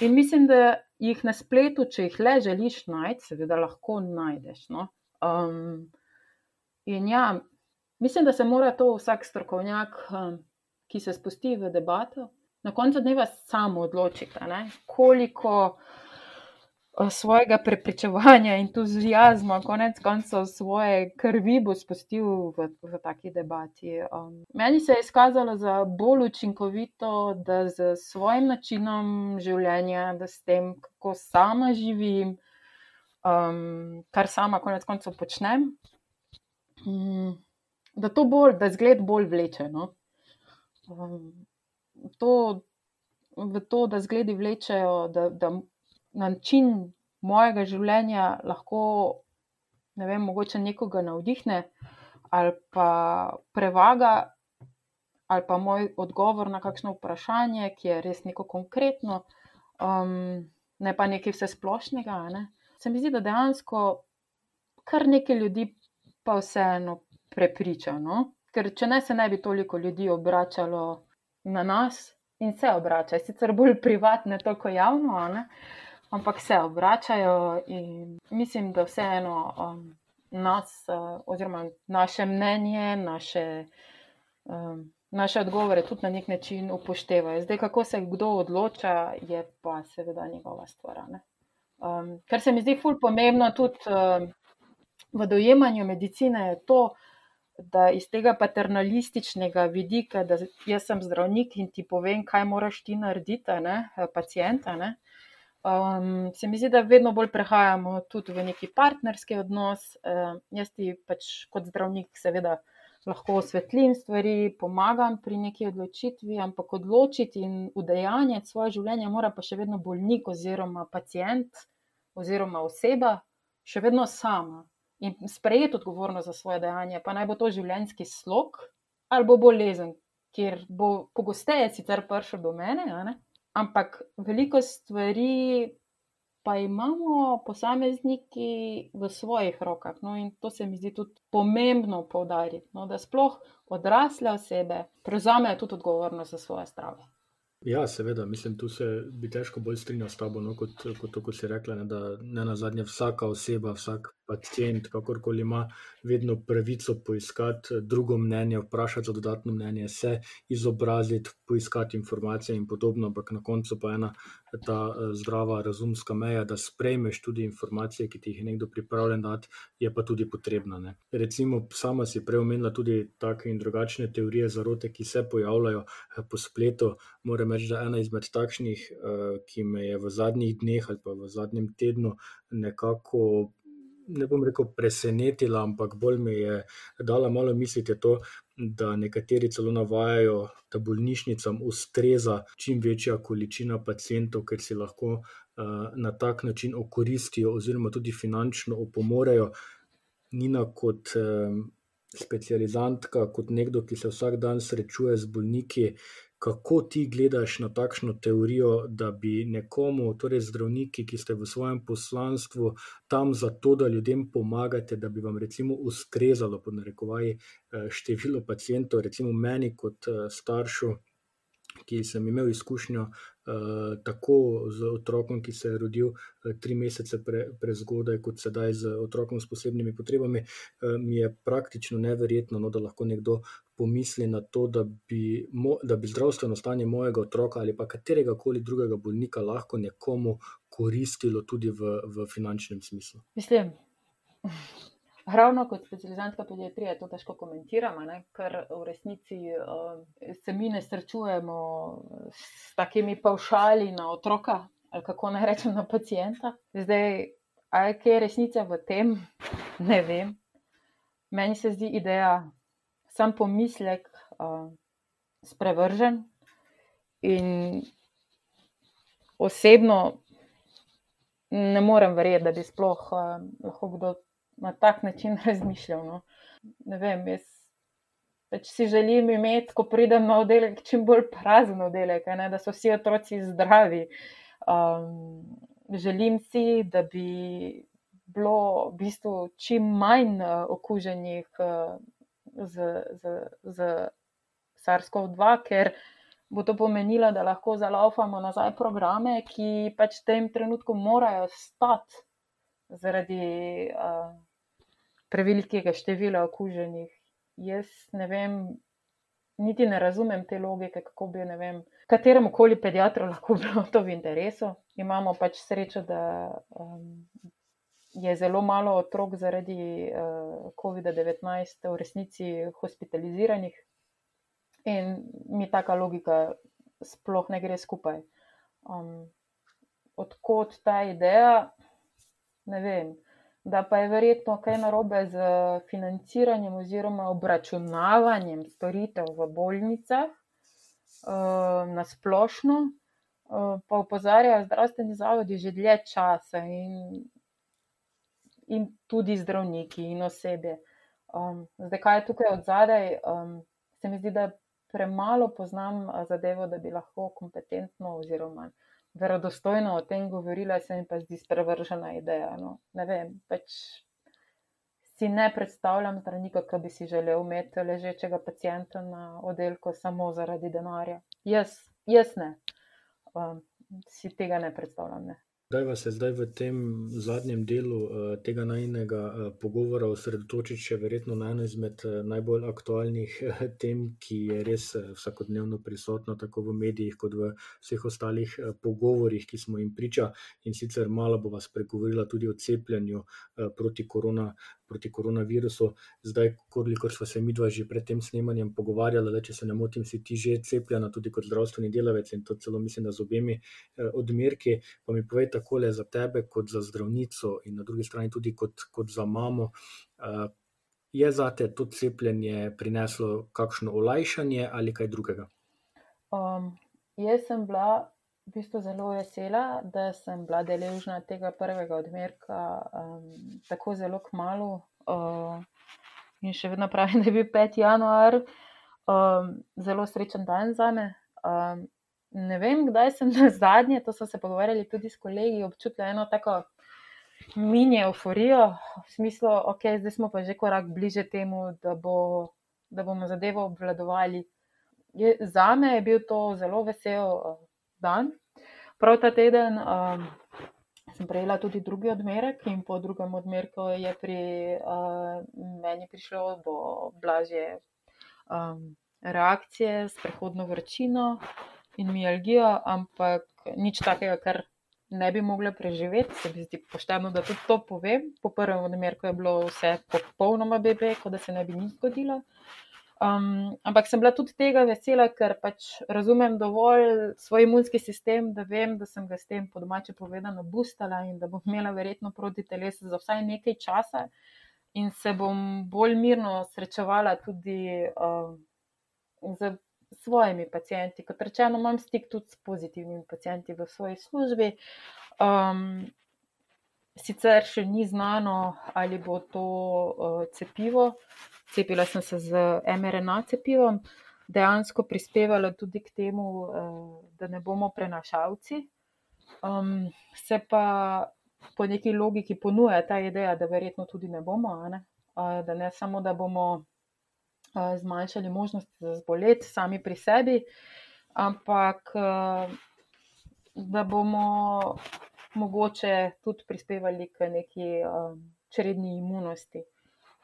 in mislim, da jih na spletu, če jih le želiš najti, seveda lahko najdeš. No? Um, in ja, mislim, da se mora to vsak strokovnjak, um, ki se spusti v debato, na koncu dneva samo odločiti, koliko svojega prepričevanja, entuzijazma, konec koncev svoje krvi bo spustil v, v taki debati. Um, meni se je izkazalo za bolj učinkovito, da z svojim načinom življenja, da s tem, kako sama živim, um, kar sama konec koncev počnem, um, da to bolj, da zgled bolj vleče. No? Um, to, v to, da zgledi vlečejo, da, da način mojega življenja lahko, ne vem, mogoče nekoga navdihne ali pa prevaga, ali pa moj odgovor na kakšno vprašanje, ki je res neko konkretno, um, ne pa nekaj vse splošnega. Ne? Se mi zdi, da dejansko kar nekaj ljudi pa vseeno prepriča. No? Ker če ne, se ne bi toliko ljudi obračalo na nas in se obračajo, sicer bolj privatno, toliko javno, ne? ampak se obračajo in mislim, da vseeno um, nas, uh, oziroma naše mnenje, naše. Um, naše odgovore tudi na nek način upoštevajo. Zdaj, kako se kdo odloča, je pa seveda njegova stvar. Um, kar se mi zdi ful pomembno tudi um, v dojemanju medicine, je to, da iz tega paternalističnega vidika, da jaz sem zdravnik in ti povem, kaj moraš ti narediti, ne, pacijenta. Ne, Um, se mi zdi, da vedno bolj prehajamo tudi v neki partnerski odnos. Uh, jaz ti pač kot zdravnik, seveda, lahko osvetlim stvari, pomagam pri neki odločitvi, ampak odločiti in udejanjati svoje življenje mora pa še vedno bolnik oziroma pacijent oziroma oseba, še vedno sama in sprejeti odgovornost za svoje dejanje, pa naj bo to življenjski slog ali bo bolezen, kjer bo pogosteje sicer prišel do mene, ampak veliko stvari pa imamo posamezniki v svojih rokah. No, in to se mi zdi tudi pomembno poudariti, no, da sploh odrasle osebe prevzamejo tudi odgovornost za svoje zdravje. Ja, seveda, mislim, tu se bi težko bolj strinjal s tabo, no, kot, kot to, ko si rekla, ne, da ne na zadnje vsaka oseba, vsak pacijent, kakorkoli ima, vedno pravico poiskati drugo mnenje, vprašati za dodatno mnenje, se izobraziti, poiskati informacije in podobno, ampak na koncu pa ena ta eh, zdrava, razumska meja, da sprejmeš tudi informacije, ki ti jih je nekdo pripravljen dati, je pa tudi potrebna. Ne. Recimo, sama si prej omenila tudi take in drugačne teorije zarote, ki se pojavljajo eh, po spletu. Moram reči, da ena izmed takšnih, eh, ki me je v zadnjih dneh ali pa v zadnjem tednu nekako ne bom rekel presenetila, ampak bolj mi je dala malo misliti to, da nekateri celo navajajo, da bolnišnicam ustreza čim večja količina pacijentov, ker si lahko uh, na tak način okoristijo, oziroma tudi finančno opomorejo. Nina kot um, specializantka, kot nekdo, ki se vsak dan srečuje z bolniki, uh, kako ti gledaš na takšno teorijo, da bi nekomu, torej zdravniki, ki ste v svojem poslanstvu tam zato, da ljudem pomagate, da bi vam recimo ustrezalo, pod narekovaji, eh, število pacijentov, recimo meni kot eh, staršu, ki sem imel izkušnjo tako z otrokom, ki se je rodil uh, tri mesece pre, prezgodaj, kot sedaj z otrokom s posebnimi potrebami, uh, mi je praktično neverjetno, no, da lahko nekdo pomisli na to, da bi, mo, da bi zdravstveno stanje mojega otroka ali pa katerega koli drugega bolnika lahko nekomu koristilo tudi v, v finančnem smislu. Mislim. Ravno kot specializantka pediatrije to težko komentiramo, ne? ker v resnici uh, se mi ne srečujemo s takimi pavšali na otroka, ali kako naj rečem, na pacijenta. Zdaj, aj kaj je resnica v tem, (laughs) ne vem. Meni se zdi ideja, sam pomislek, uh, sprevržen in osebno ne morem verjeti, da bi sploh uh, lahko kdo na tak način (laughs) razmišljal. No. Ne vem, jaz pač si želim imeti, ko pridem na oddelek, čim bolj prazen oddelek, ne, da so vsi otroci zdravi. Um, želim si, da bi bilo v bistvu čim manj uh, okuženih uh, z, z, z SARS-CoV-2, ker bo to pomenilo, da lahko zalaufamo nazaj programe, ki pač v tem trenutku morajo stati zaradi. Uh, prevelikega števila okuženih. Jaz ne vem, niti ne razumem te logike, kako bi, ne vem, kateremu koli pediatru (laughs) lahko bilo to v interesu. Imamo pač srečo, da um, je zelo malo otrok zaradi uh, COVID-19 v resnici hospitaliziranih in mi taka logika sploh ne gre skupaj. Um, odkot ta ideja, ne vem da pa je verjetno kaj narobe z financiranjem oziroma obračunavanjem storitev v bolnicah uh, na splošno, uh, pa upozarjajo zdravstveni zavodi že dlje časa in, in tudi zdravniki in osebe. Um, zdaj, kaj je tukaj od zadaj, um, se mi zdi, da premalo poznam zadevo, da bi lahko kompetentno oziroma verodostojno o tem govorila, se mi pa zdi sprevržena ideja. No. Ne vem, pač si ne predstavljam zdravnika, ki bi si želel imeti ležečega pacijenta na oddelku samo zaradi denarja. Jaz, jaz ne. Um, si tega ne predstavljam. Ne. Kdaj vas je zdaj v tem zadnjem delu uh, tega najnega uh, pogovora osredotočiti še verjetno na eno izmed uh, najbolj aktualnih tem, ki je res vsakodnevno prisotna tako v medijih kot v vseh ostalih pogovorih, ki smo jim priča in sicer malo bo vas pregovorila tudi o cepljenju proti korona, proti koronavirusu. Zdaj, koliko smo se mi dva že pred tem snemanjem pogovarjali, da če se ne motim, si ti že cepljena, tudi kot zdravstveni delavec in to celo mislim, da z obemi eh, odmerki. Pa mi povej takole za tebe, kot za zdravnico in na drugi strani tudi kot, kot za mamo. Eh, je za te to cepljenje prineslo kakšno olajšanje ali kaj drugega? Um, jaz sem bila v bistvu zelo vesela, da sem bila deležna tega prvega odmerka um, tako zelo kmalo. Uh, in še vedno pravim, (laughs) da je bil 5. januar um, zelo srečen dan za me. Um, ne vem, kdaj sem (laughs) na zadnje, to smo se pogovarjali tudi s kolegi, občutila eno tako mini euforijo, v smislu, da okay, smo pa že korak bliže temu, da, bo, da bomo zadevo obvladovali. Je, za me je bil to zelo vesel uh, dan. Prav ta teden um, sem prejela tudi drugi odmerek, in po drugem odmerku je pri uh, meni prišlo do blažje um, reakcije s prehodno vročino in mialgijo, ampak nič takega, kar ne bi mogla preživeti. Se mi zdi pošteno, da tudi to povem. Po prvem odmerku je bilo vse popolnoma bebe, kot da se ne bi nič zgodilo. Um, ampak sem bila tudi tega vesela, ker pač razumem dovolj svoj imunski sistem, da vem, da sem ga s tem, po domače povedano, boostala in da bom imela verjetno proti telesu za vsaj nekaj časa in se bom bolj mirno srečevala tudi um, z svojimi pacijenti. Kot rečeno, imam stik tudi s pozitivnimi pacijenti v svoji službi. Um, sicer še ni znano, ali bo to uh, cepivo cepila sem se z mRNA cepivom, dejansko prispevala tudi k temu, eh, da ne bomo prenašalci. Um, se pa po neki logiki ponuja ta ideja, da verjetno tudi ne bomo, ne? da ne samo, da bomo zmanjšali možnosti za zboleti sami pri sebi, ampak da bomo mogoče tudi prispevali k neki um, čredni imunosti.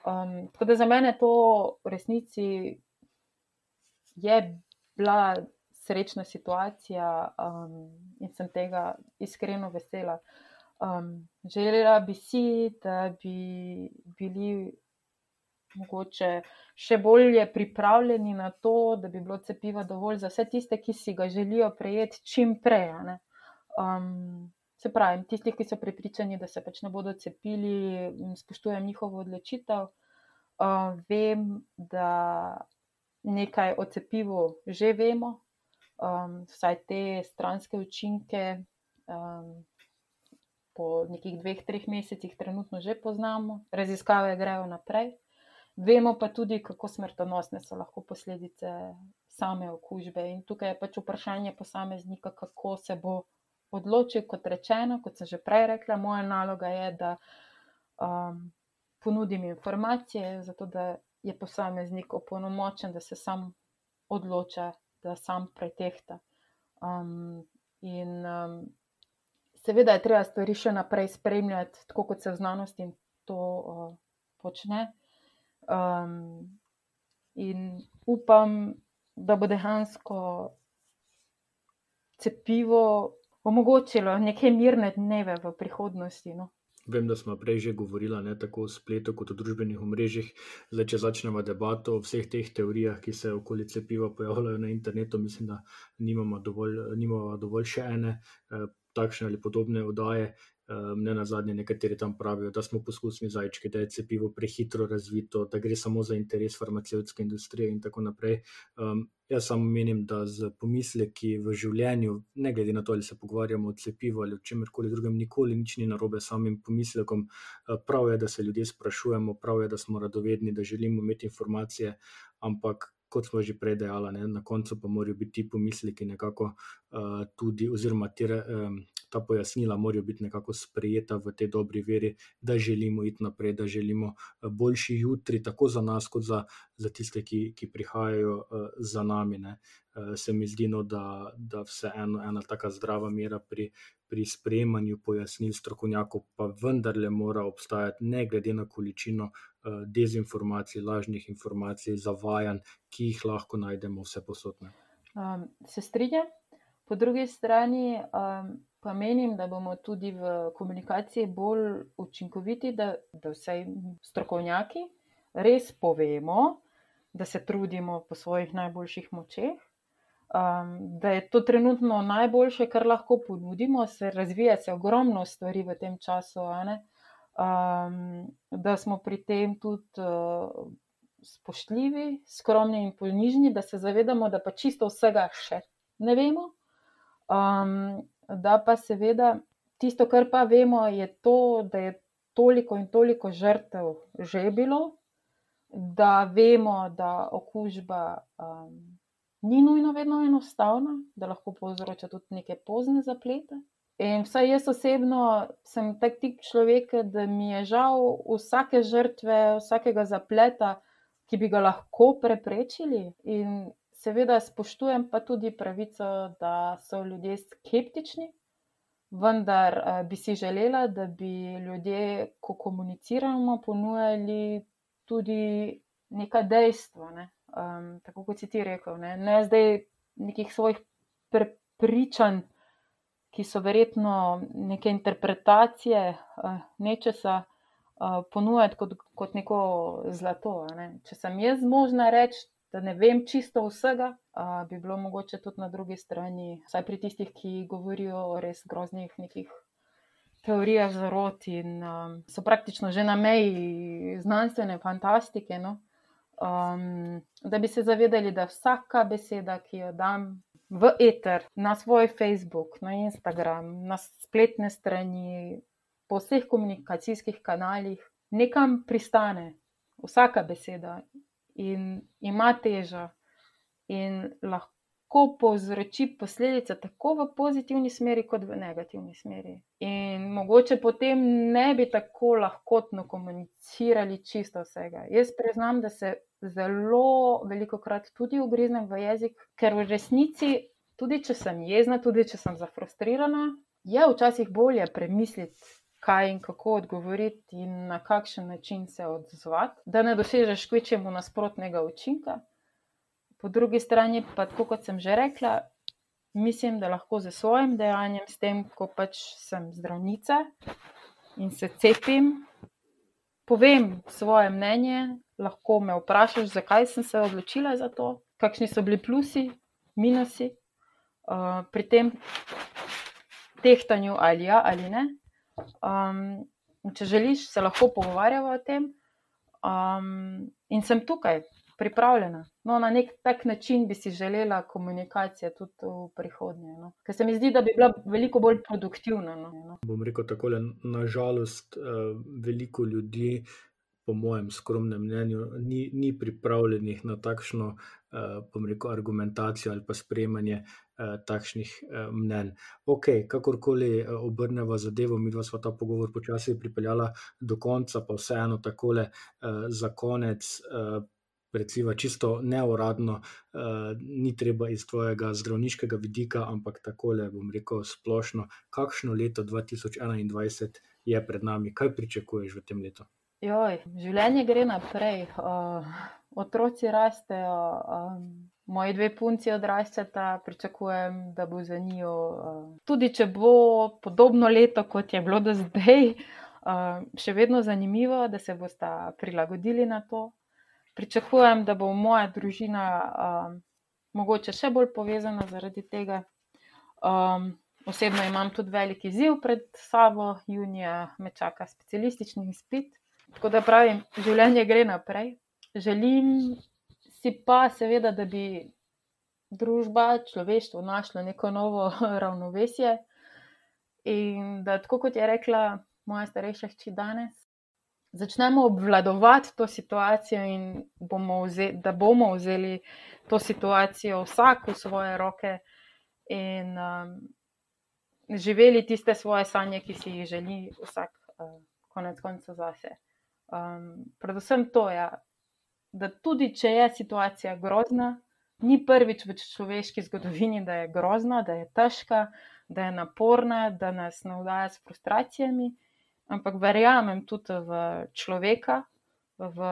Um, tako da za mene to v resnici je bila srečna situacija um, in sem tega iskreno vesela. Um, želela bi si, da bi bili mogoče še bolje pripravljeni na to, da bi bilo cepiva dovolj za vse tiste, ki si ga želijo prejeti čim prej. Um, se pravi, tisti, ki so prepričani, da se pač ne bodo cepili, spoštujem njihovo odločitev. Uh, vem, da nekaj o cepivu že vemo, um, vsaj te stranske učinke um, po nekih dveh, treh mesecih trenutno že poznamo, raziskave grejo naprej. Vemo pa tudi, kako smrtonosne so lahko posledice same okužbe. In tukaj je pač vprašanje posameznika, kako se bo odločil, kot rečeno, kot sem že prej rekla, moja naloga je, da um, ponudim informacije, zato da je posameznik opolnomočen, da se sam odloča, da sam pretehta. Um, in um, seveda je treba stvari še naprej spremljati, tako kot se v znanosti to uh, počne. Um, in upam, da bo dejansko cepivo omogočilo neke mirne dneve v prihodnosti. No. Vem, da smo prej že govorili, ne tako v spletu kot v družbenih omrežjih. Zdaj, če začnemo debato o vseh teh teorijah, ki se okoli cepiva pojavljajo na internetu, mislim, da nimamo dovolj, nimamo dovolj še ene. Eh, takšne ali podobne oddaje. Um, ne na zadnje, nekateri tam pravijo, da smo poskusni zajčki, da je cepivo prehitro razvito, da gre samo za interes farmacevtske industrije in tako naprej. Um, jaz samo menim, da z pomisleki v življenju, ne glede na to, ali se pogovarjamo o cepivu ali o čemerkoli drugem, nikoli nič ni narobe s samim pomislekom. Prav je, da se ljudje sprašujemo, prav je, da smo radovedni, da želimo imeti informacije, ampak kot smo že prej dejali, na koncu pa morajo biti ti pomisleki nekako uh, tudi, oziroma tire, um, ta pojasnila morajo biti nekako sprejeta v tej dobri veri, da želimo iti naprej, da želimo uh, boljši jutri, tako za nas, kot za, za tiste, ki, ki prihajajo uh, za nami. Ne. Se mi zdi, no, da, da vseeno ena tako zdrava mera pri, pri sprejemanju pojasnil strokovnjakov, pa vendarle mora obstajati, ne glede na količino dezinformacij, lažnih informacij, zavajanj, ki jih lahko najdemo vse posodne. Um, se strinjam, po drugi strani um, pa menim, da bomo tudi v komunikaciji bolj učinkoviti, da, da vsej strokovnjaki res povemo, da se trudimo po svojih najboljših močeh. Um, da je to trenutno najboljše, kar lahko ponudimo, se razvija se ogromno stvari v tem času, um, da smo pri tem tudi uh, spoštljivi, skromni in ponižni, da se zavedamo, da pa čisto vsega še ne vemo. Um, da pa seveda tisto, kar pa vemo, je to, da je toliko in toliko žrtev že bilo, da vemo, da okužba. Um, Ni nujno vedno enostavna, da lahko povzroča tudi neke pozne zaplete. In vsaj jaz osebno sem tak tip človeka, da mi je žal vsake žrtve, vsakega zapleta, ki bi ga lahko preprečili. In seveda spoštujem pa tudi pravico, da so ljudje skeptični, vendar eh, bi si želela, da bi ljudje, ko komuniciramo, ponujali tudi neka dejstva. Ne? Um, tako kot si ti rekel, ne, ne zdaj nekih svojih prepričanj ki so verjetno neke interpretacije uh, nečesa uh, ponujati kot, kot neko zlato. Ne? Če sem jaz možna reči, da ne vem čisto vsega, uh, bi bilo mogoče tudi na drugi strani, vsaj pri tistih, ki govorijo o res groznih nekih. Teorije zarot in um, so praktično že na meji znanstvene fantastike. No? Um, da bi se zavedali, da vsaka beseda, ki jo dam v eter, na svoj Facebook, na Instagram, na spletne strani, po vseh komunikacijskih kanalih, nekam pristane, vsaka beseda in ima težo in lahko povzroči posledice tako v pozitivni smeri, kot v negativni smeri. In mogoče potem ne bi tako lahkotno komunicirali čisto vsega. Jaz priznam, da se zelo veliko krat tudi ugriznem v jezik, ker v resnici, tudi če sem jezna, tudi če sem zafrustrirana, je včasih bolje premisliti, kaj in kako odgovoriti in na kakšen način se odzvati, da ne dosežeš kvečemu nasprotnega učinka. Po drugi strani pa, tako kot sem že rekla, mislim, da lahko z svojim dejanjem, s tem, ko pač sem zdravnica in se cepim, povem svoje mnenje, lahko me vprašaš, zakaj sem se odločila za to, kakšni so bili plusi, minusi uh, pri tem tehtanju, ali ja ali ne. Um, če želiš, se lahko pogovarjamo o tem. Um, in sem tukaj, pripravljena. No, na nek tak način bi si želela komunikacije tudi v prihodnje. No. Ker se mi zdi, da bi bila veliko bolj produktivna. No. Bom rekel tako, nažalost, uh, veliko ljudi po mojem skromnem mnenju, ni, ni pripravljenih na takšno, uh, rekel, argumentacijo ali pa sprejemanje uh, takšnih uh, mnen. Ok, kakorkoli uh, obrnemo zadevo, mi dva smo ta pogovor počasi pripeljala do konca, pa vseeno takole za konec. Recimo, čisto neuradno, ni treba iz tvojega zdravniškega vidika, ampak tako le bom rekel splošno, kakšno leto 2021 je pred nami, kaj pričakuješ v tem letu? Joj, življenje gre naprej, uh, otroci rastejo, um, moji dve punci odraščata, pričakujem, da bo za njo. Uh, tudi če bo podobno leto, kot je bilo do zdaj, uh, še vedno zanimivo, da se boste prilagodili na to. Pričakujem, da bo moja družina uh, mogoče še bolj povezana zaradi tega. Osebno imam tudi velik izziv pred sabo, junija me čaka specialistični izpit. Tako da pravim, življenje gre naprej. Želim si pa seveda, da bi družba, človeštvo našlo neko novo (laughs) ravnovesje in da, tako kot je rekla moja starejša hči danes, začnemo obvladovati to situacijo in bomo da bomo vzeli to situacijo vsak v svoje roke in um, živeli tiste svoje sanje, ki si jih želi vsak uh, konec konca zase. Um, predvsem to je, ja, da tudi če je situacija grozna, ni prvič v človeški zgodovini, da je grozna, da je težka, da je naporna, da nas navdaja s frustracijami, ampak verjamem tudi v človeka, v,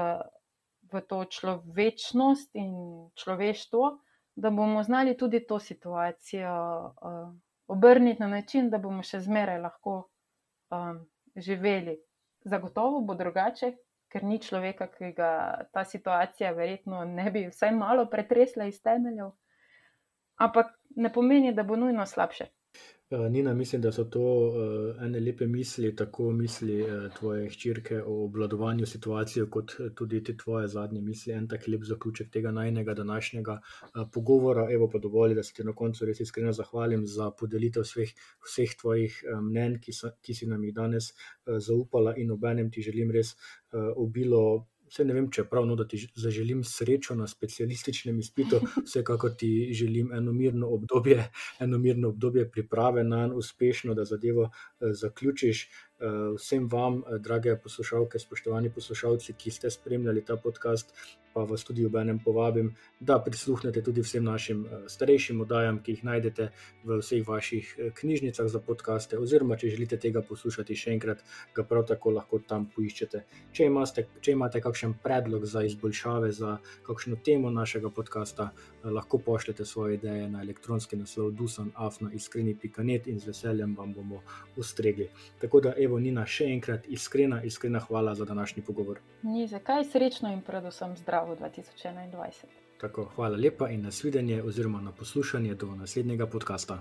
v to človečnost in človeštvo, da bomo znali tudi to situacijo uh, obrniti na način, da bomo še zmeraj lahko um, živeli. Zagotovo bo drugače, ker ni človeka, ki ga ta situacija verjetno ne bi vsaj malo pretresla iz temeljev, ampak ne pomeni, da bo nujno slabše. Eh, Nina, mislim, da so to uh, ene lepe misli, tako misli uh, tvoje hčerke o obvladovanju situacije, kot tudi te tvoje zadnje misli. En tak lep zaključek tega najnega današnjega uh, pogovora. Evo pa dovolj, da se ti na koncu res iskreno zahvalim za podelitev sveh, vseh tvojih mnen, ki, so, ki si nam jih danes uh, zaupala in obenem ti želim res uh, obilo Vse ne vem, če je prav, no, da ti zaželim srečo na specialističnem izpitu, (laughs) vsekakor ti želim eno mirno obdobje, eno mirno obdobje priprave na en uspešno, da zadevo eh, zaključiš. Eh, vsem vam, eh, drage poslušalke, spoštovani poslušalci, ki ste spremljali ta podcast, pa vas tudi ob enem povabim, da prisluhnete tudi vsem našim eh, starejšim oddajam, ki jih najdete v vseh vaših knjižnicah za podkaste, oziroma če želite tega poslušati še enkrat, ga prav tako lahko tam poiščete. Če imate, če imate kakšen predlog za izboljšave, za kakšno temo našega podcasta, lahko pošljete svoje ideje na elektronski naslov dusanafna.iskreni.net in z veseljem vam bomo ustregli. Tako da, evo, Nina, še enkrat iskrena, iskrena hvala za današnji pogovor. Ni zakaj srečno in predvsem zdravo 2021. Tako, hvala lepa in nasvidenje oziroma na poslušanje do naslednjega podcasta.